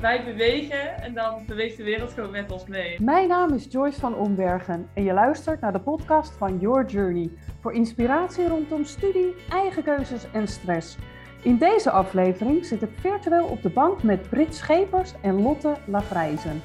Wij bewegen en dan beweegt de wereld gewoon met ons mee. Mijn naam is Joyce van Ombergen en je luistert naar de podcast van Your Journey voor inspiratie rondom studie, eigen keuzes en stress. In deze aflevering zit ik virtueel op de bank met Brit Schepers en Lotte Lafrijzen.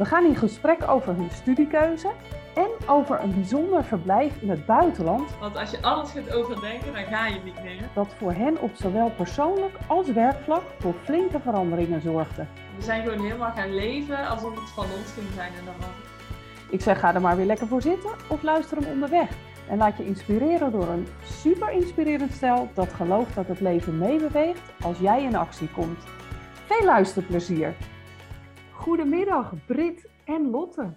We gaan in gesprek over hun studiekeuze en over een bijzonder verblijf in het buitenland. Want als je alles gaat overdenken, dan ga je niet meer. Dat voor hen op zowel persoonlijk als werkvlak voor flinke veranderingen zorgde. We zijn gewoon helemaal gaan leven alsof het van ons ging zijn en dan was Ik zeg ga er maar weer lekker voor zitten of luister hem onderweg. En laat je inspireren door een super inspirerend stel dat gelooft dat het leven meebeweegt als jij in actie komt. Veel luisterplezier. Goedemiddag Brit en Lotte.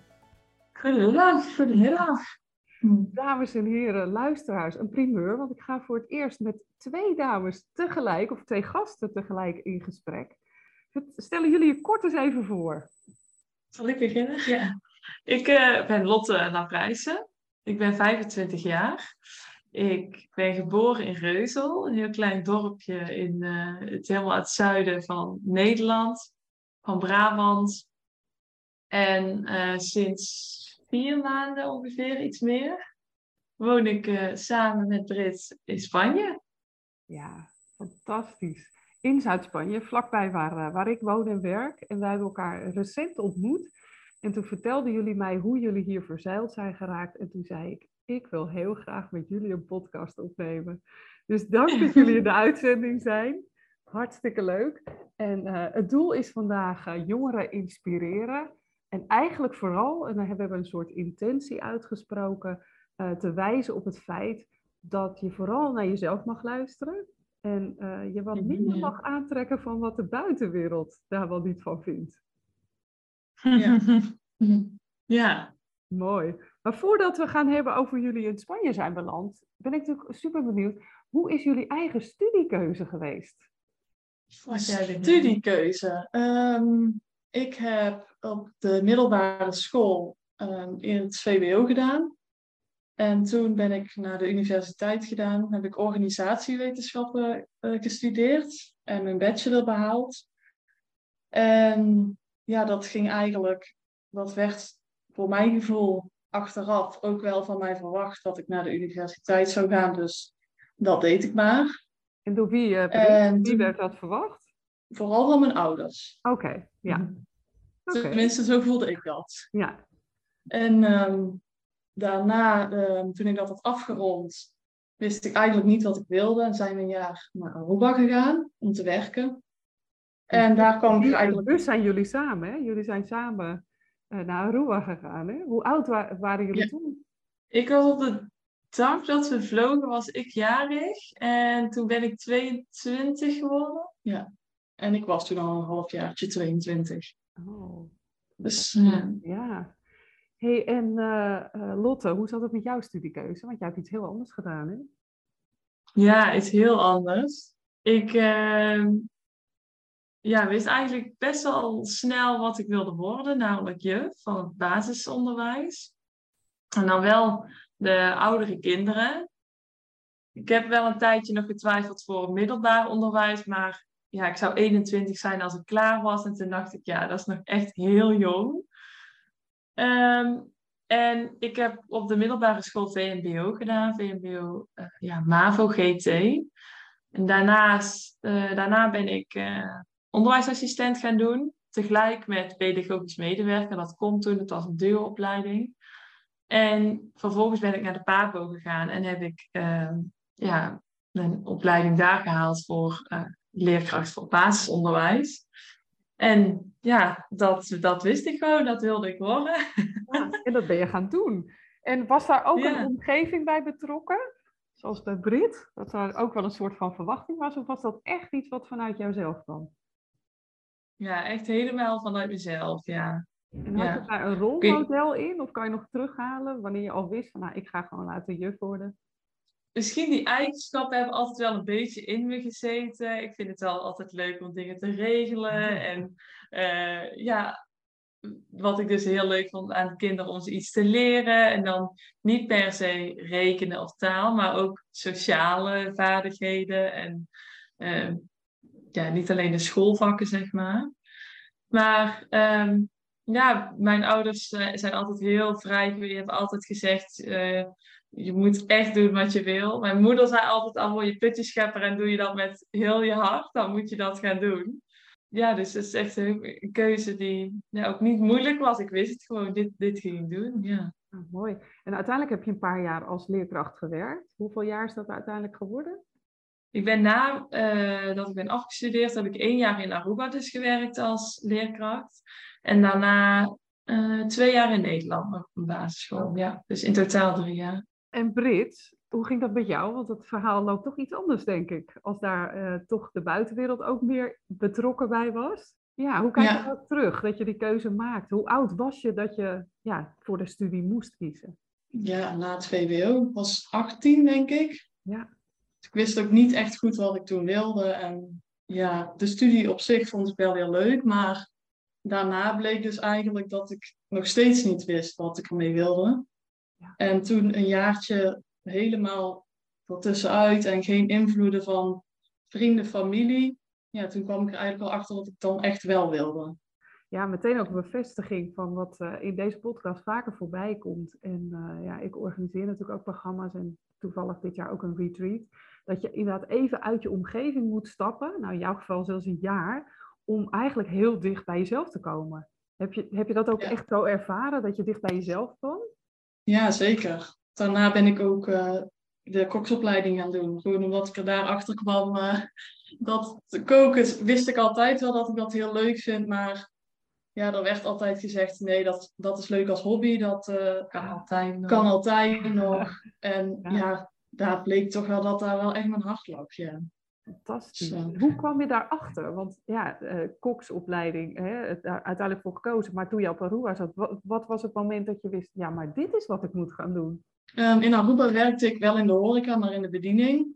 Goedemiddag, goedemiddag. Dames en heren, luisteraars, een primeur, want ik ga voor het eerst met twee dames tegelijk, of twee gasten tegelijk in gesprek. Stellen jullie je kort eens even voor. Zal ik beginnen? Ja. Ik uh, ben Lotte Labrijsen. Ik ben 25 jaar. Ik ben geboren in Reuzel, een heel klein dorpje in uh, het helemaal het zuiden van Nederland, van Brabant. En uh, sinds vier maanden ongeveer, iets meer, woon ik uh, samen met Brit in Spanje. Ja, fantastisch. In Zuid-Spanje, vlakbij waar, waar ik woon en werk. En wij hebben elkaar recent ontmoet. En toen vertelden jullie mij hoe jullie hier verzeild zijn geraakt. En toen zei ik, ik wil heel graag met jullie een podcast opnemen. Dus dank dat jullie in de uitzending zijn. Hartstikke leuk. En uh, het doel is vandaag uh, jongeren inspireren. En eigenlijk vooral, en dan hebben we een soort intentie uitgesproken, uh, te wijzen op het feit dat je vooral naar jezelf mag luisteren. En je wat minder mag aantrekken van wat de buitenwereld daar wel niet van vindt. Ja. ja. Mooi. Maar voordat we gaan hebben over jullie in Spanje zijn beland, ben ik natuurlijk super benieuwd. Hoe is jullie eigen studiekeuze geweest? Studiekeuze. Um, ik heb op de middelbare school um, in het VWO gedaan. En toen ben ik naar de universiteit gedaan. Heb ik organisatiewetenschappen uh, gestudeerd en mijn bachelor behaald. En ja, dat ging eigenlijk, dat werd voor mijn gevoel achteraf ook wel van mij verwacht dat ik naar de universiteit zou gaan. Dus dat deed ik maar. En door wie, uh, en wie werd dat verwacht? Vooral van mijn ouders. Oké, okay, ja. Okay. Tenminste, zo voelde ik dat. Ja. En um, daarna, um, toen ik dat had afgerond, wist ik eigenlijk niet wat ik wilde. En zijn we een jaar naar Aruba gegaan om te werken. En daar kwam ik eigenlijk... Dus zijn jullie samen, hè? Jullie zijn samen uh, naar Aruba gegaan, hè? Hoe oud wa waren jullie ja. toen? Ik was op de dag dat we vlogen, was ik jarig. En toen ben ik 22 geworden. Ja. En ik was toen al een halfjaartje 22. Oh. Dus, uh, ja. hey, en uh, uh, Lotte, hoe zat het met jouw studiekeuze? Want jij hebt iets heel anders gedaan, hè? Ja, iets heel anders. Ik ehm, ja, wist eigenlijk best wel snel wat ik wilde worden, namelijk juf van het basisonderwijs. En dan wel de oudere kinderen. Ik heb wel een tijdje nog getwijfeld voor middelbaar onderwijs, maar ja, ik zou 21 zijn als ik klaar was. En toen dacht ik, ja, dat is nog echt heel jong. Um, en ik heb op de middelbare school VMBO gedaan, VMBO uh, ja, MAVO GT. En daarnaast, uh, daarna ben ik uh, onderwijsassistent gaan doen, tegelijk met pedagogisch medewerker. Dat komt toen, het was een deuropleiding. En vervolgens ben ik naar de PABO gegaan en heb ik uh, ja, een opleiding daar gehaald voor uh, leerkracht voor basisonderwijs. En ja, dat, dat wist ik gewoon, dat wilde ik worden. Ja, en dat ben je gaan doen. En was daar ook ja. een omgeving bij betrokken? Zoals bij Brit? Dat daar ook wel een soort van verwachting was? Of was dat echt iets wat vanuit jouzelf kwam? Ja, echt helemaal vanuit mezelf, ja. En had ja. je daar een rolmodel in? Of kan je nog terughalen wanneer je al wist van nou, ik ga gewoon later juf worden? Misschien die eigenschappen hebben altijd wel een beetje in me gezeten. Ik vind het wel altijd leuk om dingen te regelen. En uh, ja, wat ik dus heel leuk vond aan kinderen om ze iets te leren. En dan niet per se rekenen of taal, maar ook sociale vaardigheden. En uh, ja, niet alleen de schoolvakken, zeg maar. Maar ehm, ja, mijn ouders eh, zijn altijd heel vrij. Die hebben altijd gezegd, uh, je moet echt doen wat je wil. Mijn moeder zei altijd al, je putjes schepper en doe je dat met heel je hart, dan moet je dat gaan doen. Ja, dus het is echt een keuze die ja, ook niet moeilijk was. Ik wist het gewoon, dit, dit ging ik doen, ja. Ah, mooi. En uiteindelijk heb je een paar jaar als leerkracht gewerkt. Hoeveel jaar is dat uiteindelijk geworden? Ik ben na uh, dat ik ben afgestudeerd, heb ik één jaar in Aruba dus gewerkt als leerkracht. En daarna uh, twee jaar in Nederland op een basisschool. Ja, dus in totaal drie jaar. En Brit, hoe ging dat met jou? Want het verhaal loopt toch iets anders, denk ik. Als daar uh, toch de buitenwereld ook meer betrokken bij was. Ja, hoe kijk je ja. ook terug dat je die keuze maakt? Hoe oud was je dat je ja, voor de studie moest kiezen? Ja, na het VWO was 18, denk ik. Ja. Ik wist ook niet echt goed wat ik toen wilde. En ja, de studie op zich vond ik wel heel leuk, maar daarna bleek dus eigenlijk dat ik nog steeds niet wist wat ik ermee wilde. Ja. En toen een jaartje helemaal ertussenuit en geen invloeden van vrienden, familie. Ja, toen kwam ik er eigenlijk al achter wat ik dan echt wel wilde. Ja, meteen ook een bevestiging van wat uh, in deze podcast vaker voorbij komt. En uh, ja, ik organiseer natuurlijk ook programma's en toevallig dit jaar ook een retreat. Dat je inderdaad even uit je omgeving moet stappen, nou in jouw geval zelfs een jaar, om eigenlijk heel dicht bij jezelf te komen. Heb je, heb je dat ook ja. echt zo ervaren, dat je dicht bij jezelf kwam? Ja, zeker. Daarna ben ik ook uh, de koksopleiding gaan doen. Gewoon omdat ik er daarachter kwam. Uh, dat koken wist ik altijd wel dat ik dat heel leuk vind. Maar ja, er werd altijd gezegd: nee, dat, dat is leuk als hobby. Dat uh, kan altijd nog. Kan altijd nog. En ja. ja, daar bleek toch wel dat daar wel echt mijn hart lag. Ja. Fantastisch. Hoe kwam je daarachter? Want ja, uh, koksopleiding, hè, daar uiteindelijk voor gekozen. Maar toen je op Aruba zat, wat, wat, was het moment dat je wist, ja, maar dit is wat ik moet gaan doen? Um, in Aruba werkte ik wel in de horeca, maar in de bediening.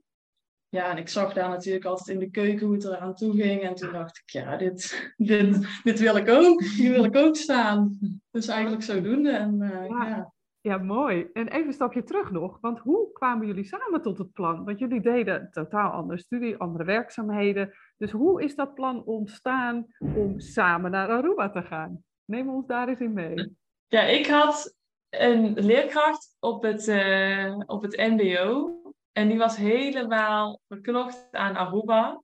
Ja, en ik zag daar natuurlijk altijd in de keuken hoe het eraan toe ging. En toen dacht ik, ja, dit, dit, dit wil ik ook. Hier wil ik ook staan. Dus eigenlijk zodoende. En, uh, ja. ja. Ja, mooi. En even een stapje terug nog, want hoe kwamen jullie samen tot het plan? Want jullie deden totaal andere studie, andere werkzaamheden. Dus hoe is dat plan ontstaan om samen naar Aruba te gaan? Neem ons daar eens in mee. Ja, ik had een leerkracht op het, uh, op het MBO. En die was helemaal verknocht aan Aruba.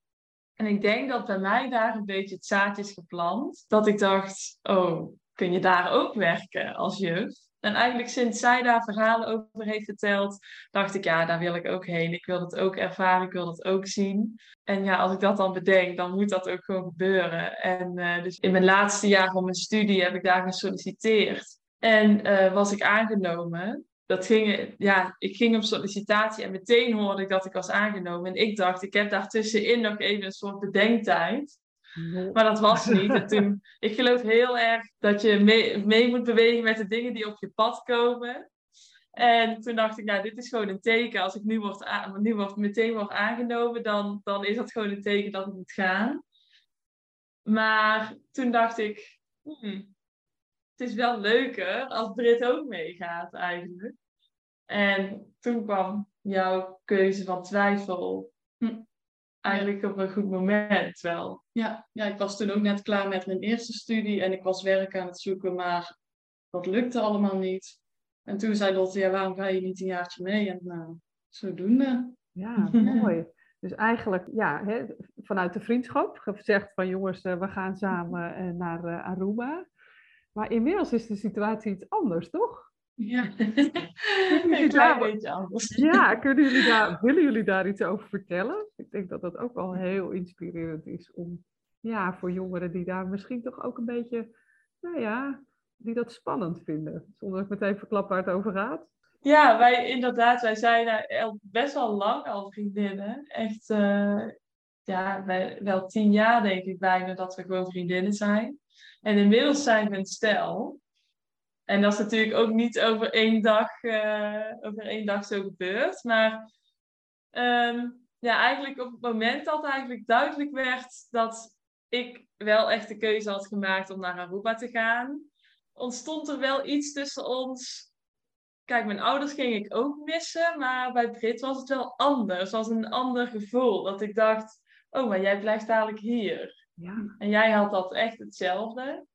En ik denk dat bij mij daar een beetje het zaadje is geplant. Dat ik dacht, oh, kun je daar ook werken als juf? En eigenlijk sinds zij daar verhalen over heeft verteld, dacht ik, ja, daar wil ik ook heen. Ik wil dat ook ervaren, ik wil dat ook zien. En ja, als ik dat dan bedenk, dan moet dat ook gewoon gebeuren. En uh, dus in mijn laatste jaar van mijn studie heb ik daar gesolliciteerd. En uh, was ik aangenomen. Dat ging, ja, ik ging op sollicitatie en meteen hoorde ik dat ik was aangenomen. En ik dacht, ik heb daartussenin nog even een soort bedenktijd. Maar dat was niet. En toen, ik geloof heel erg dat je mee, mee, moet bewegen met de dingen die op je pad komen. En toen dacht ik, nou, dit is gewoon een teken. Als ik nu, word nu word, meteen word aangenomen, dan, dan is dat gewoon een teken dat het moet gaan. Maar toen dacht ik, hmm, het is wel leuker als Brit ook meegaat eigenlijk. En toen kwam jouw keuze van twijfel. Hm eigenlijk op een goed moment wel. Ja, ja, ik was toen ook net klaar met mijn eerste studie en ik was werk aan het zoeken, maar dat lukte allemaal niet. En toen zei Lotte, ja, waarom ga je niet een jaartje mee? En nou, zodoende. Ja, mooi. Dus eigenlijk, ja, hè, vanuit de vriendschap gezegd van jongens, uh, we gaan samen uh, naar uh, Aruba. Maar inmiddels is de situatie iets anders, toch? Ja, een klein beetje anders. Ja, kunnen jullie daar, willen jullie daar iets over vertellen? Ik denk dat dat ook wel heel inspirerend is om, ja, voor jongeren die daar misschien toch ook een beetje, nou ja, die dat spannend vinden. Zonder dat ik meteen verklap waar het over gaat. Ja, wij inderdaad, wij zijn al best wel lang al vriendinnen. Echt, uh, ja, wij, wel tien jaar denk ik bijna dat we gewoon vriendinnen zijn. En inmiddels zijn we een stel. En dat is natuurlijk ook niet over één dag, uh, over één dag zo gebeurd. Maar um, ja, eigenlijk op het moment dat eigenlijk duidelijk werd dat ik wel echt de keuze had gemaakt om naar Aruba te gaan, ontstond er wel iets tussen ons. Kijk, mijn ouders ging ik ook missen, maar bij Brit was het wel anders. Het was een ander gevoel. Dat ik dacht, oh, maar jij blijft dadelijk hier. Ja. En jij had dat echt hetzelfde.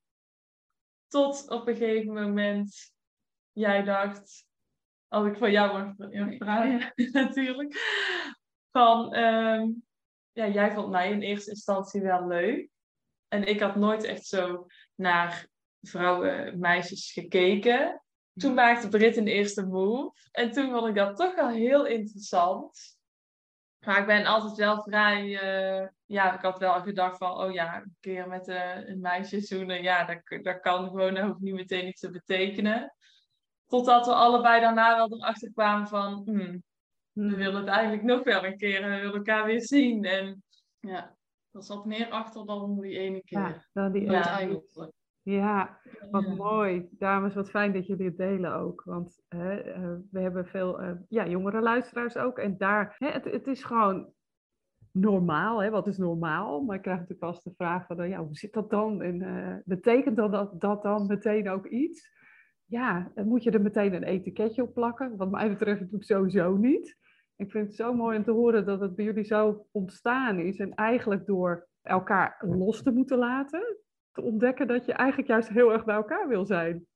Tot op een gegeven moment jij dacht, als ik van jou mag vragen, natuurlijk, van ehm, ja, jij vond mij in eerste instantie wel leuk. En ik had nooit echt zo naar vrouwen, meisjes gekeken. Toen maakte Brit een eerste move. En toen vond ik dat toch wel heel interessant. Maar ik ben altijd wel vrij... Uh, ja, ik had wel gedacht van... Oh ja, een keer met uh, een meisje zoenen. Ja, dat, dat kan gewoon. Dat hoeft niet meteen iets te betekenen. Totdat we allebei daarna wel erachter kwamen van... Hmm, we willen het eigenlijk nog wel een keer. En we willen elkaar weer zien. En ja, er zat meer achter dan die ene keer. Ja, dan die ja. Uiteindelijk. Ja, wat Ja. mooi. Dames, wat fijn dat jullie het delen ook. Want hè, eh, we hebben veel eh, ja, jongere luisteraars ook. En daar, hè, het, het is gewoon normaal. Hè? Wat is normaal? Maar ik krijg natuurlijk wel eens de vraag van, nou ja, hoe zit dat dan? En eh, betekent dat, dat dat dan meteen ook iets? Ja, dan moet je er meteen een etiketje op plakken. Wat mij betreft natuurlijk sowieso niet. Ik vind het zo mooi om te horen dat het bij jullie zo ontstaan is. En eigenlijk door elkaar los te moeten laten, te ontdekken dat je eigenlijk juist heel erg bij elkaar wil zijn.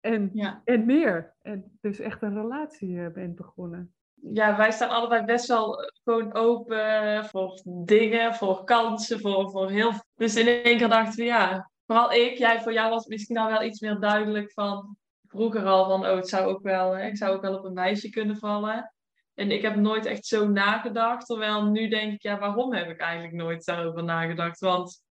En, Ja. en meer. En dus echt een relatie eh, bent begonnen. ja, wij staan allebei best wel eh, gewoon open voor dingen, voor kansen, voor, voor heel Dus in één keer dachten we, ja, vooral ik, jij, voor jou was het misschien al wel iets meer duidelijk van vroeger al van, oh, het zou ook wel, hè, ik zou ook wel op een meisje kunnen vallen. En ik heb nooit echt zo nagedacht, terwijl nu denk ik, ja, waarom heb ik eigenlijk nooit daarover nagedacht? Want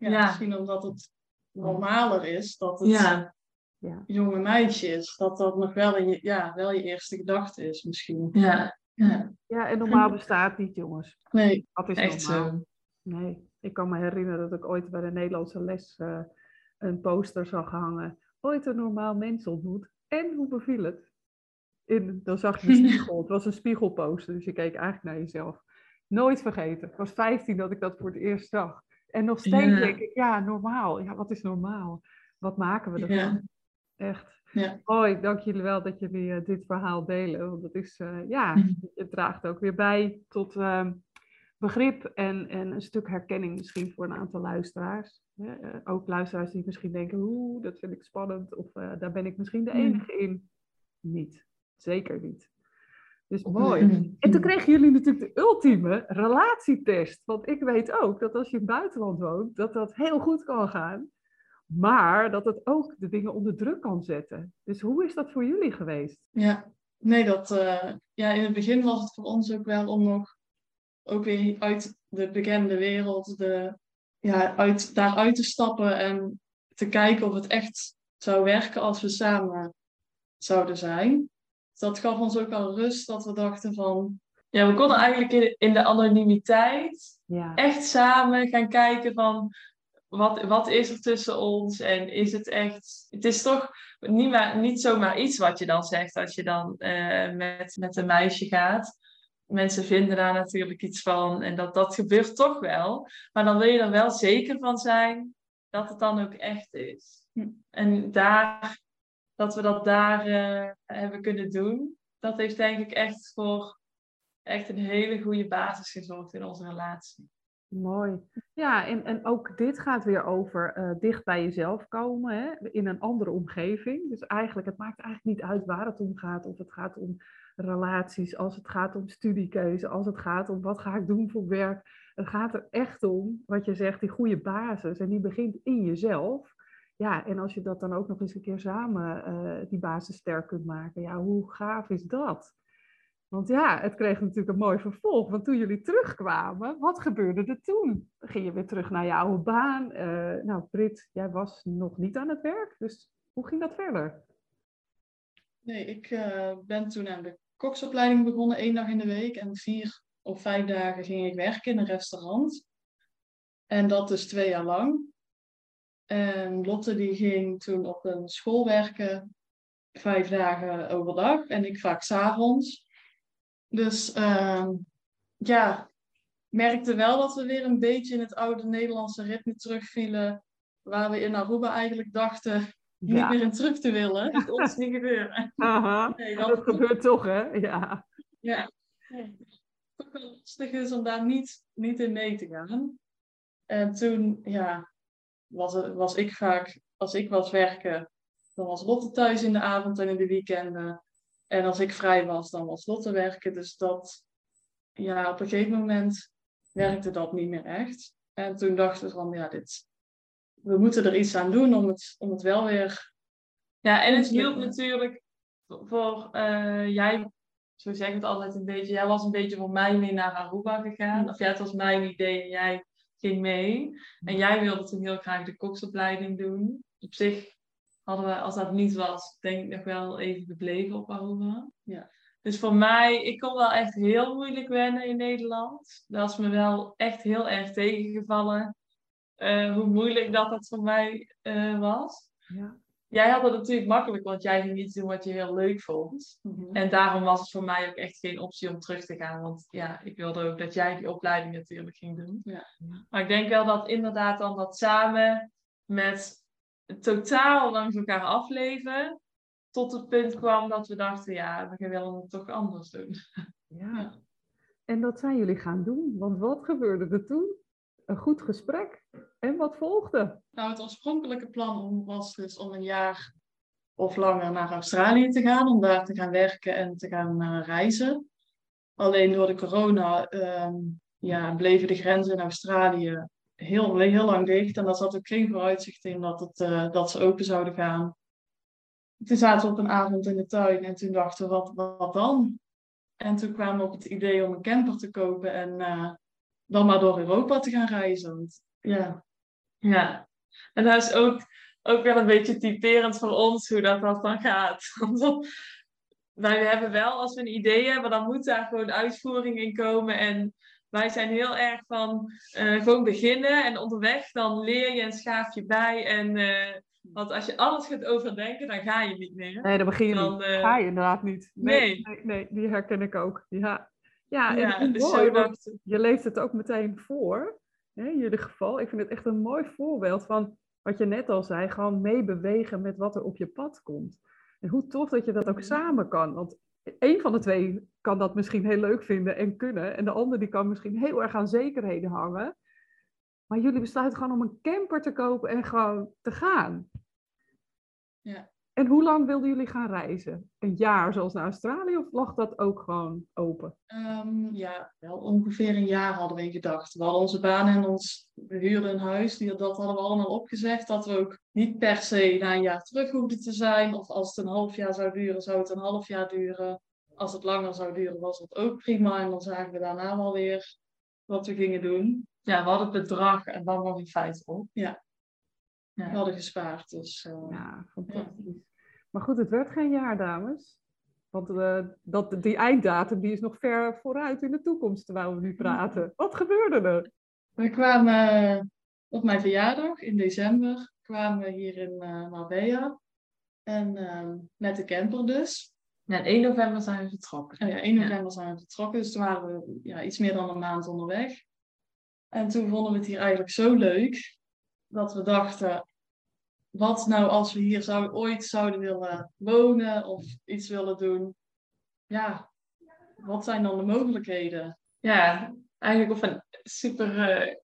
Ja, Ja. Misschien omdat het normaler is dat het ja, Ja. jonge meisje is. Dat dat nog wel, in je, ja, wel je eerste gedachte is misschien. ja, ja, Ja, en normaal bestaat niet, jongens. Nee, Dat is echt normaal. zo. Nee, ik kan me herinneren dat ik ooit bij de Nederlandse les eh, een poster zag hangen. Ooit een normaal mens ontmoet. En hoe beviel het? In, dan zag je een spiegel. Het was een spiegelposter, dus je keek eigenlijk naar jezelf. Nooit vergeten. Ik was 15 dat ik dat voor het eerst zag. En nog steeds Ja. denk ik, ja, normaal. Ja, wat is normaal? Wat maken we ervan? Ja. Echt. Ja. Mooi, dank jullie wel dat jullie eh, dit verhaal delen. Want het is, eh, ja, Mhm. het draagt ook weer bij tot ehm, begrip en, en een stuk herkenning misschien voor een aantal luisteraars. Eh, ook luisteraars die misschien denken, oeh, dat vind ik spannend. Of daar ben ik misschien de Mhm. enige in. Niet. Zeker niet. Dus mooi. Mhm. En toen kregen jullie natuurlijk de ultieme relatietest. Want ik weet ook dat als je in het buitenland woont, dat dat heel goed kan gaan. Maar dat het ook de dingen onder druk kan zetten. Dus hoe is dat voor jullie geweest? ja. Nee, dat, eh, ja, in het begin was het voor ons ook wel om nog ook weer uit de bekende wereld, de, ja, uit, daaruit te stappen en te kijken of het echt zou werken als we samen zouden zijn. Dus dat gaf ons ook wel rust dat we dachten van, Ja, we konden eigenlijk in, de anonimiteit Ja, echt samen gaan kijken van wat, wat is er tussen ons en is het echt... Het is toch niet, maar, niet zomaar iets wat je dan zegt als je dan eh, met, met een meisje gaat. Mensen vinden daar natuurlijk iets van en dat, dat gebeurt toch wel. Maar dan wil je er wel zeker van zijn dat het dan ook echt is. Hm. En daar, dat we dat daar eh, hebben kunnen doen, dat heeft denk ik echt voor echt een hele goede basis gezorgd in onze relatie. mooi. Ja, en, en ook dit gaat weer over eh, dicht bij jezelf komen, hè? in een andere omgeving. Dus eigenlijk, het maakt eigenlijk niet uit waar het om gaat. Of het gaat om relaties, als het gaat om studiekeuze, als het gaat om wat ga ik doen voor werk. Het gaat er echt om, wat je zegt, die goede basis. En die begint in jezelf. Ja, en als je dat dan ook nog eens een keer samen eh, die basis sterk kunt maken, ja, hoe gaaf is dat? Want ja, het kreeg natuurlijk een mooi vervolg. Want toen jullie terugkwamen, wat gebeurde er toen? Ging je weer terug naar je oude baan? Eh, nou, Brit, jij was nog niet aan het werk. Dus hoe ging dat verder? nee, ik eh, ben toen aan de koksopleiding begonnen, één dag in de week. En vier of vijf dagen ging ik werken in een restaurant. En dat dus twee jaar lang. En Lotte die ging toen op een school werken, vijf dagen overdag en ik vaak s'avonds. Dus ehm, ja, merkte wel dat we weer een beetje in het oude Nederlandse ritme terugvielen, waar we in Aruba eigenlijk dachten niet meer in terug te willen. Dat ons niet gebeuren. Aha. Nee, dat, dat, gebeurt toch, hè? Ja. ja, toch wel lastig is om daar niet, niet in mee te gaan. En toen, ja, was, was ik vaak, als ik was werken, dan was Lotte thuis in de avond en in de weekenden. En als ik vrij was, dan was Lotte werken. Dus dat, ja, op een gegeven moment werkte dat niet meer echt. En toen dachten we van, ja, dit, we moeten er iets aan doen om het, om het wel weer... Ja, en het hielp natuurlijk voor uh, jij, zo zeg ik het altijd een beetje, jij was een beetje voor mij mee naar Aruba gegaan. Of ja, het was mijn idee en jij ging mee. En jij wilde toen heel graag de koksopleiding doen. Op zich hadden we, als dat niet was, denk ik nog wel even gebleven op Aruba. Ja. Dus voor mij, ik kon wel echt heel moeilijk wennen in Nederland. Dat is me wel echt heel erg tegengevallen. Uh, hoe moeilijk dat dat voor mij uh, was. Ja. Jij had het natuurlijk makkelijk, want jij ging iets doen wat je heel leuk vond. Mhm. En daarom was het voor mij ook echt geen optie om terug te gaan. Want ja, ik wilde ook dat jij die opleiding natuurlijk ging doen. Ja. Maar ik denk wel dat inderdaad dan dat samen met totaal langs elkaar afleven, tot het punt kwam dat we dachten, ja, we willen het toch anders doen. Ja. Ja. En dat zijn jullie gaan doen. Want wat gebeurde er toen? Een goed gesprek. En wat volgde? Nou, het oorspronkelijke plan was dus om een jaar of langer naar Australië te gaan, om daar te gaan werken en te gaan eh, reizen. Alleen door de corona ehm, ja, bleven de grenzen in Australië heel, heel lang dicht. En daar zat ook geen vooruitzicht in dat, het, eh, dat ze open zouden gaan. Toen zaten we op een avond in de tuin en toen dachten we, wat, wat dan? En toen kwamen we op het idee om een camper te kopen en eh, dan maar door Europa te gaan reizen. Ja, Ja, en dat is ook, ook wel een beetje typerend voor ons hoe dat, dat dan gaat. Want dan- wij hebben wel, als we een idee hebben, dan moet daar gewoon uitvoering in komen. En wij zijn heel erg van eh, gewoon beginnen en onderweg dan leer je en schaaf je bij. En, eh, want als je alles gaat overdenken, dan ga je niet meer. Nee, dat begin je Dan, niet. eh, Ga je inderdaad niet. Nee, nee. nee, nee, die herken ik ook. Ja, ja, en Ja, dus mooi, want dacht je leest het ook meteen voor. Hè, in jullie geval. Ik vind het echt een mooi voorbeeld van wat je net al zei. Gewoon meebewegen met wat er op je pad komt. En hoe tof dat je dat ook samen kan. Want één van de twee kan dat misschien heel leuk vinden en kunnen. En de ander die kan misschien heel erg aan zekerheden hangen. Maar jullie besluiten gewoon om een camper te kopen en gewoon te gaan. Ja. En hoe lang wilden jullie gaan reizen? Een jaar zoals naar Australië of lag dat ook gewoon open? Ehm, ja, wel ongeveer een jaar hadden we in gedacht. We hadden onze baan en ons, we huurden een huis, die, dat hadden we allemaal opgezegd. Dat we ook niet per se na een jaar terug hoefden te zijn. Of als het een half jaar zou duren, zou het een half jaar duren. Als het langer zou duren, was dat ook prima. En dan zagen we daarna wel weer wat we gingen doen. Ja, we hadden het bedrag en dan nog in feite op. Ja. Ja. We hadden gespaard, dus... eh, Ja, fantastisch. Maar goed, het werd geen jaar, dames. Want eh, dat, die einddatum die is nog ver vooruit in de toekomst, terwijl we nu praten. Wat gebeurde er? We kwamen eh, op mijn verjaardag in december, kwamen we hier in eh Marbella. En eh, met de camper dus. Ja, en 1 november zijn we vertrokken. Oh ja, 1 november zijn we vertrokken, dus toen waren we ja, iets meer dan een maand onderweg. En toen vonden we het hier eigenlijk zo leuk, dat we dachten, wat nou als we hier zou, ooit zouden willen wonen of iets willen doen? Ja, wat zijn dan de mogelijkheden? ja, eigenlijk op een super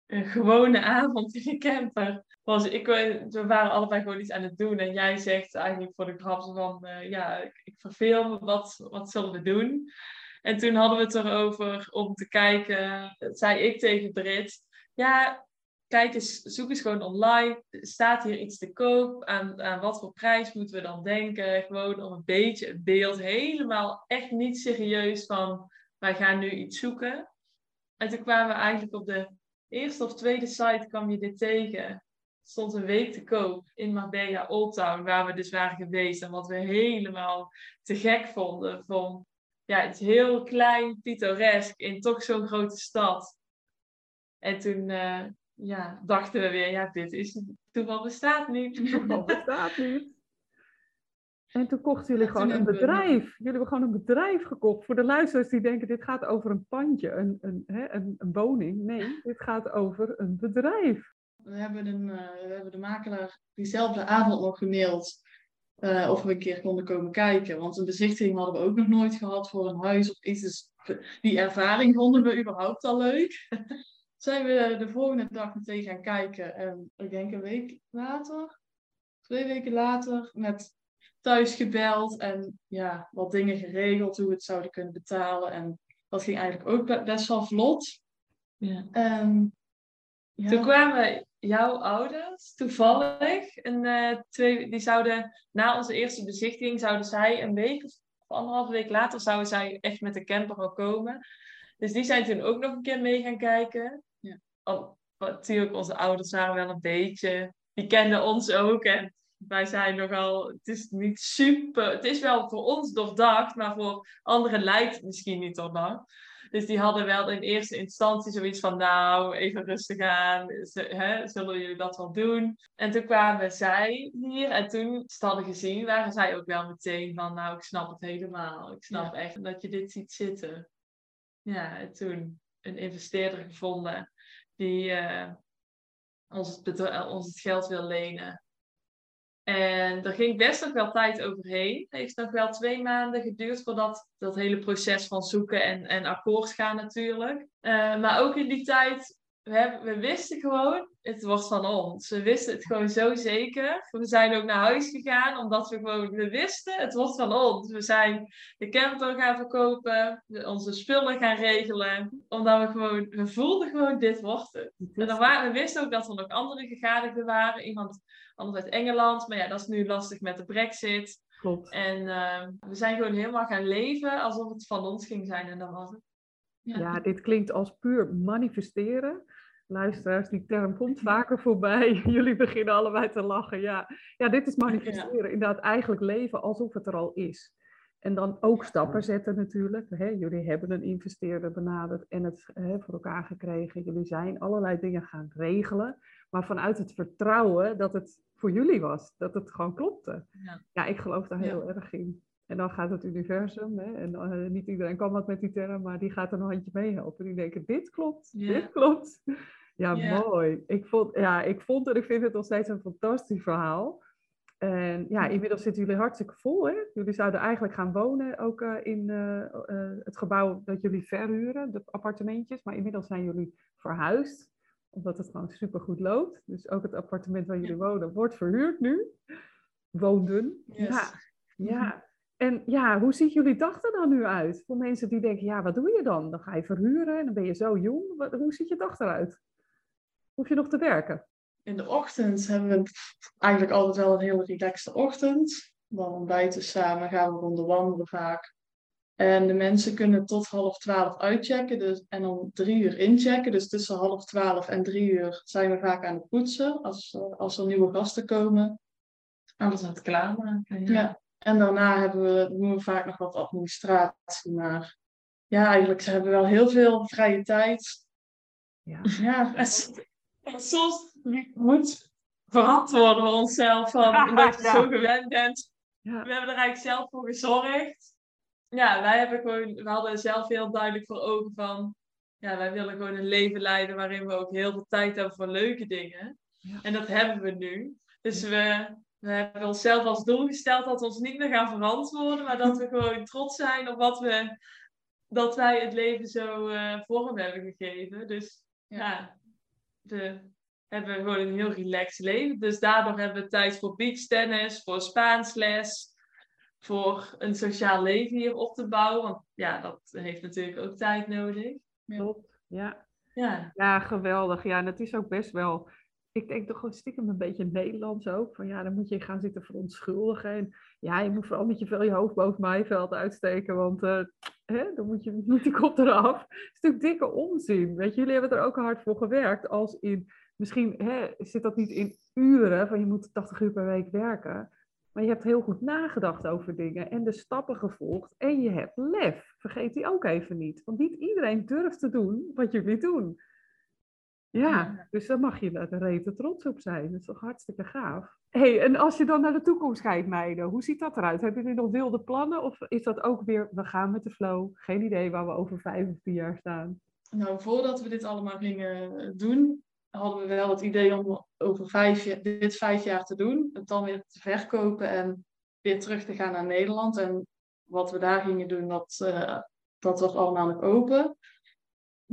eh, gewone avond in de camper. Was, ik, eh, we waren allebei gewoon iets aan het doen. En jij zegt eigenlijk voor de grap van, eh, ja, ik, ik verveel me, wat, wat zullen we doen? En toen hadden we het erover om te kijken, zei ik tegen Brit, ja, kijk eens, zoek eens gewoon online. Staat hier iets te koop? Aan, aan wat voor prijs moeten we dan denken? Gewoon om een beetje het beeld helemaal echt niet serieus van wij gaan nu iets zoeken. En toen kwamen we eigenlijk op de eerste of tweede site kwam je dit tegen. Stond een week te koop in Marbella Old Town, waar we dus waren geweest. En wat we helemaal te gek vonden. Van, ja, het is heel klein, pittoresk in toch zo'n grote stad. En toen eh, ja, dachten we weer, ja, dit is toeval bestaat niet. Dat bestaat niet. En toen kochten jullie Ja, gewoon een we- bedrijf. Jullie hebben gewoon een bedrijf gekocht. Voor de luisteraars die denken, dit gaat over een pandje, een, een, hè, een, een woning. Nee, dit gaat over een bedrijf. We hebben, een, eh, we hebben de makelaar diezelfde avond nog gemaild eh, of we een keer konden komen kijken. Want een bezichtiging hadden we ook nog nooit gehad voor een huis of iets. Dus die ervaring vonden we überhaupt al leuk. zijn we de volgende dag meteen gaan kijken. En ik denk een week later, twee weken later, met thuis gebeld en ja, wat dingen geregeld, hoe we het zouden kunnen betalen. En dat ging eigenlijk ook best wel vlot. Ja. En, ja. Toen kwamen jouw ouders toevallig, en, eh, twee, die zouden na onze eerste bezichtiging, zouden zij een week of anderhalve week later, zouden zij echt met de camper al komen. Dus die zijn toen ook nog een keer mee gaan kijken. Al, natuurlijk, onze ouders waren wel een beetje, die kenden ons ook. En wij zijn nogal, het is niet super, het is wel voor ons doordacht, maar voor anderen lijkt het misschien niet doordacht. Dus die hadden wel in eerste instantie zoiets van, nou, even rustig aan, hè, zullen jullie dat wel doen? En toen kwamen zij hier en toen ze hadden gezien, waren zij ook wel meteen van, nou, ik snap het helemaal. Ik snap echt dat je dit ziet zitten. Ja, en toen een investeerder gevonden die uh, ons, het ons het geld wil lenen. En er ging best nog wel tijd overheen. Het heeft nog wel twee maanden geduurd voordat dat hele proces van zoeken en, en akkoord gaan natuurlijk. Uh, maar ook in die tijd, we, hebben, we wisten gewoon, het wordt van ons. We wisten het gewoon zo zeker. We zijn ook naar huis gegaan, omdat we gewoon, we wisten, het wordt van ons. We zijn de camper gaan verkopen, onze spullen gaan regelen. Omdat we gewoon, we voelden gewoon, dit wordt het. En dan waren, we wisten ook dat er nog andere gegadigden waren. Iemand anders uit Engeland. Maar ja, dat is nu lastig met de brexit. Klopt. En uh, we zijn gewoon helemaal gaan leven alsof het van ons ging zijn. En dat was het. Ja, ja dit klinkt als puur manifesteren. Luisteraars, die term komt vaker voorbij. Jullie beginnen allebei te lachen. Ja, ja dit is manifesteren. Inderdaad, eigenlijk leven alsof het er al is. En dan ook stappen zetten natuurlijk. Hè, jullie hebben een investeerder benaderd en het hè, voor elkaar gekregen. Jullie zijn allerlei dingen gaan regelen. Maar vanuit het vertrouwen dat het voor jullie was. Dat het gewoon klopte. Ja, ja ik geloof daar heel ja. erg in. En dan gaat het universum, hè, en uh, niet iedereen kan wat met die term, maar die gaat er een handje mee helpen. Die denken, dit klopt, dit klopt. Ja, mooi. Ik vond, ja, ik vond en ik vind het nog steeds een fantastisch verhaal. En ja, inmiddels zitten jullie hartstikke vol. Hè? Jullie zouden eigenlijk gaan wonen ook uh, in uh, het gebouw dat jullie verhuren, de appartementjes. Maar inmiddels zijn jullie verhuisd, omdat het gewoon super goed loopt. Dus ook het appartement waar jullie wonen wordt verhuurd nu. Woonden. Yes. Ja, ja. En ja, hoe ziet jullie dag er dan nu uit? Voor mensen die denken, ja, wat doe je dan? Dan ga je verhuren en dan ben je zo jong. Wat, hoe ziet je dag eruit? Hoef je nog te werken? In de ochtend hebben we eigenlijk altijd wel een hele relaxte ochtend. Dan ontbijten samen, gaan we rond wandelen vaak. En de mensen kunnen tot half twaalf uitchecken dus, en om drie uur inchecken. Dus tussen half twaalf en drie uur zijn we vaak aan het poetsen als, als er nieuwe gasten komen. Alles aan het klaarmaken. Ja. ja. En daarna hebben we, doen we vaak nog wat administratie. Maar ja, eigenlijk ze hebben wel heel veel vrije tijd. Ja. ja. En soms moet verantwoorden we onszelf van omdat je zo gewend bent. Ja. We hebben er eigenlijk zelf voor gezorgd. Ja, wij hebben gewoon, we hadden zelf heel duidelijk voor ogen van, ja, wij willen gewoon een leven leiden waarin we ook heel veel tijd hebben voor leuke dingen. Ja. En dat hebben we nu. Dus we, we hebben onszelf als doel gesteld dat we ons niet meer gaan verantwoorden, maar dat we gewoon trots zijn op wat we, dat wij het leven zo uh, vorm hebben gegeven. Dus ja, we hebben gewoon een heel relaxed leven. Dus daardoor hebben we tijd voor beachtennis, voor Spaansles, voor een sociaal leven hier op te bouwen. Want ja, dat heeft natuurlijk ook tijd nodig. Klopt, ja. Ja. ja, geweldig. Ja, en het is ook best wel ik denk toch gewoon stiekem een beetje Nederlands ook. Van ja, dan moet je gaan zitten verontschuldigen. En ja, je moet vooral niet je veel je hoofd boven maaiveld uitsteken. Want uh, hè, dan moet, je, moet die kop eraf. Het is natuurlijk dikke onzin. Weet je, jullie hebben er ook hard voor gewerkt. Als in, misschien hè, zit dat niet in uren. Van je moet 80 uur per week werken. Maar je hebt heel goed nagedacht over dingen. En de stappen gevolgd. En je hebt lef. Vergeet die ook even niet. Want niet iedereen durft te doen wat jullie doen. Ja, dus daar mag je er rete trots op zijn. Dat is toch hartstikke gaaf. hey, en als je dan naar de toekomst kijkt, meiden, hoe ziet dat eruit? Hebben jullie nog wilde plannen? Of is dat ook weer, we gaan met de flow? Geen idee waar we over vijf of tien jaar staan. Nou, voordat we dit allemaal gingen doen, hadden we wel het idee om over vijf, dit vijf jaar te doen. Het dan weer te verkopen en weer terug te gaan naar Nederland. En wat we daar gingen doen, dat, uh, dat was allemaal open.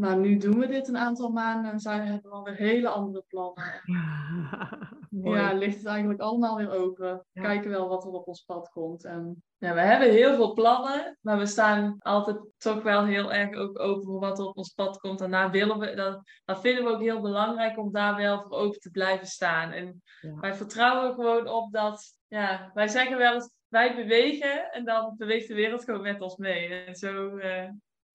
Maar nu doen we dit een aantal maanden en zijn, hebben we alweer hele andere plannen. Mooi. Ja, ligt het eigenlijk allemaal weer open. Ja. Kijken wel wat er op ons pad komt. En Ja, we hebben heel veel plannen, maar we staan altijd toch wel heel erg ook open voor wat er op ons pad komt. En daar willen we, dat, dat vinden we ook heel belangrijk om daar wel voor open te blijven staan. En Ja. wij vertrouwen gewoon op dat, ja, wij zeggen wel eens, wij bewegen en dan beweegt de wereld gewoon met ons mee. En zo, eh,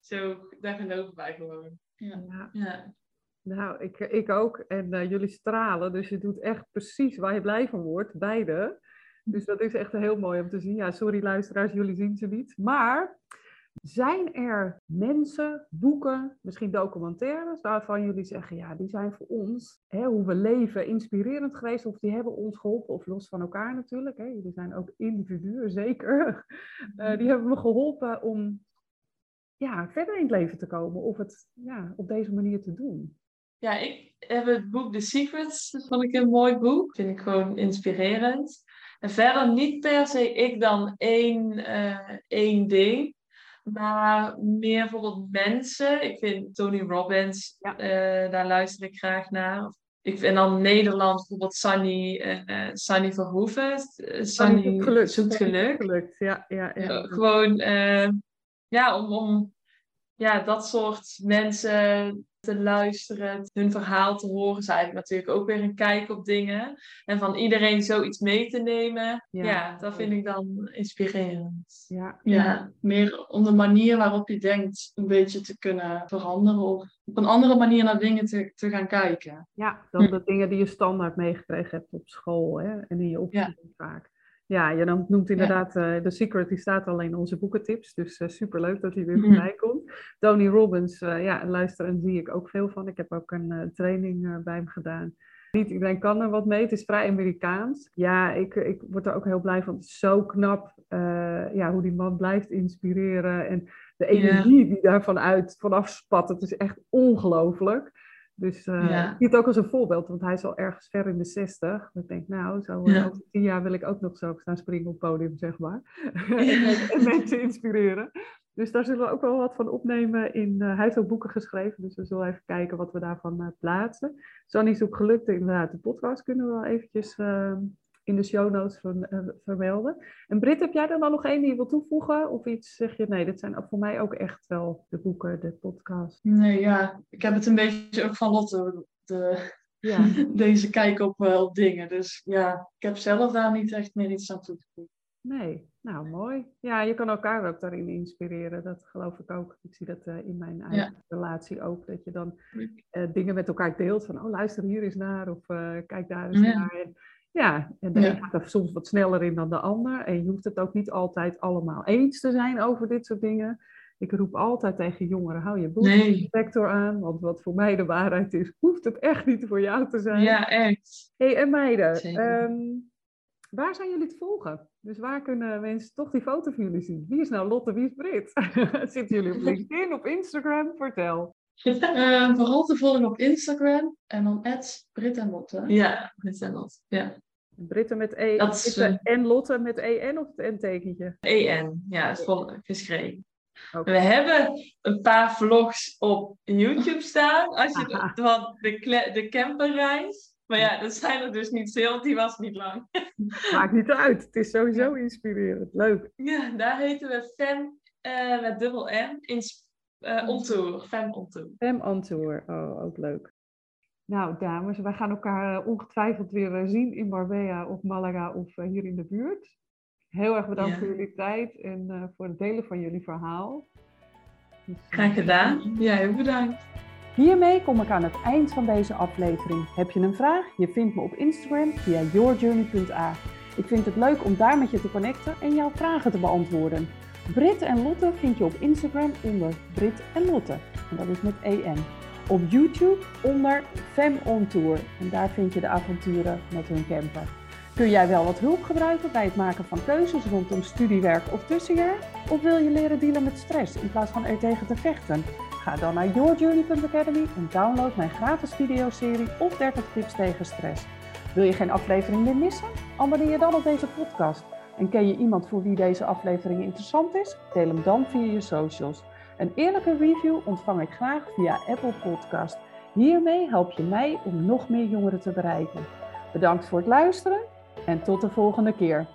zo daar geloven wij gewoon. ja. Ja. Ja. Nou, ik, ik ook. En eh, jullie stralen, dus je doet echt precies waar je blij van wordt, beide. Dus dat is echt heel mooi om te zien. Ja, sorry luisteraars, jullie zien ze niet. Maar zijn er mensen, boeken, misschien documentaires, waarvan jullie zeggen, ja, die zijn voor ons, hè, hoe we leven, inspirerend geweest, of die hebben ons geholpen, of los van elkaar natuurlijk. Hè. Jullie zijn ook individuen, zeker. Eh, die hebben me geholpen om ja, verder in het leven te komen, of het ja, op deze manier te doen. Ja, ik heb het boek The Secrets, dat vond ik een mooi boek. Vind ik gewoon inspirerend. En verder niet per se ik dan één, eh, één ding, maar meer bijvoorbeeld mensen. Ik vind Tony Robbins, Ja. eh, daar luister ik graag naar. Ik vind dan Nederland bijvoorbeeld Sunny, eh, Sunny Verhoeven. Eh, Sunny gelukt. zoekt geluk. gelukt. Ja, ja, ja. Gewoon ja, om, om ja, dat soort mensen te luisteren, hun verhaal te horen, is eigenlijk natuurlijk ook weer een kijk op dingen. En van iedereen zoiets mee te nemen, Ja. ja, dat vind ik dan inspirerend. ja. Ja, meer om de manier waarop je denkt een beetje te kunnen veranderen. Of op een andere manier naar dingen te, te gaan kijken. Ja, dan Hm. de dingen die je standaard meegekregen hebt op school hè? en in je opvoeding Ja. vaak. Ja, je noemt inderdaad eh The Secret, die staat alleen in onze boekentips. Dus super superleuk dat hij weer Mhm. voorbij komt. Tony Robbins, eh, ja, luisteren zie ik ook veel van. Ik heb ook een training bij hem gedaan. Niet iedereen kan er wat mee, het is vrij Amerikaans. Ja, ik, ik word er ook heel blij van. Het is zo knap ja, hoe die man blijft inspireren. En de energie die daarvan uit, vanaf spat, het is echt ongelooflijk. Dus Ja. ik zie het ook als een voorbeeld, want hij is al ergens ver in de zestig. Ik denk, nou, zo eh, Ja. over tien jaar wil ik ook nog zo staan springen op het podium, zeg maar. en, men- en mensen inspireren. Dus daar zullen we ook wel wat van opnemen. In, eh, hij heeft ook boeken geschreven, dus we zullen even kijken wat we daarvan eh, plaatsen. Sonny is ook gelukt, inderdaad, de podcast kunnen we wel eventjes eh, in de show notes eh, vermelden. En Britt, heb jij er dan nog één die je wil toevoegen? Of iets zeg je, nee, dit zijn voor mij ook echt wel de boeken, de podcast. Nee, ja, ik heb het een beetje ook van Lotte, de, Ja, deze kijk op, eh, op dingen. Dus ja, ik heb zelf daar niet echt meer iets aan toe te voegen. nee, nou mooi. Ja, je kan elkaar ook daarin inspireren, dat geloof ik ook. Ik zie dat eh, in mijn eigen relatie ook, dat je dan dingen met elkaar deelt. Van, oh luister hier eens naar, of kijk daar eens Ja. naar. En, ja, en de Ja. een gaat er soms wat sneller in dan de ander. En je hoeft het ook niet altijd allemaal eens te zijn over dit soort dingen. Ik roep altijd tegen jongeren, hou je Nee. sector aan. Want wat voor mij de waarheid is, hoeft het echt niet voor jou te zijn. Ja, echt. hey, en meiden, ehm, waar zijn jullie te volgen? Dus waar kunnen mensen toch die foto van jullie zien? Wie is nou Lotte, wie is Brit? Zitten jullie op LinkedIn, op Instagram? Vertel. Eh, vooral te volgen op Instagram en dan Brit en Lotte. Ja, met zijn lot. Ja. Britten met E Dat is, Britte en Lotte met EN of het N-tekentje? EN, ja, het is vol geschreven. We hebben een paar vlogs op YouTube staan. Als je Aha. van de, de camperreis. Maar ja, dat zijn er dus niet veel, die was niet lang. Maakt niet uit, het is sowieso inspirerend. Leuk. Ja, daar heten we Fem eh, met dubbel M. In, eh on tour. Fem on tour. Fem on tour, oh, ook leuk. Nou, dames, wij gaan elkaar eh, ongetwijfeld weer eh, zien in Marbella of Malaga of eh, hier in de buurt. Heel erg bedankt Ja. voor jullie tijd en eh, voor het delen van jullie verhaal. Dus, Graag gedaan. Ja, heel bedankt. Hiermee kom ik aan het eind van deze aflevering. Heb je een vraag? Je vindt me op Instagram via yourjourney.a. Ik vind het leuk om daar met je te connecten en jouw vragen te beantwoorden. Brit en Lotte vind je op Instagram onder Brit en Lotte. En dat is met EN. Op YouTube onder Fem on Tour. En daar vind je de avonturen met hun camper. Kun jij wel wat hulp gebruiken bij het maken van keuzes rondom studiewerk of tussenjaar? Of wil je leren dealen met stress in plaats van er tegen te vechten? Ga dan naar yourjourney.academy en download mijn gratis videoserie op 30 tips tegen stress. Wil je geen aflevering meer missen? Abonneer je dan op deze podcast. En ken je iemand voor wie deze aflevering interessant is? Deel hem dan via je socials. Een eerlijke review ontvang ik graag via Apple Podcast. Hiermee help je mij om nog meer jongeren te bereiken. Bedankt voor het luisteren en tot de volgende keer.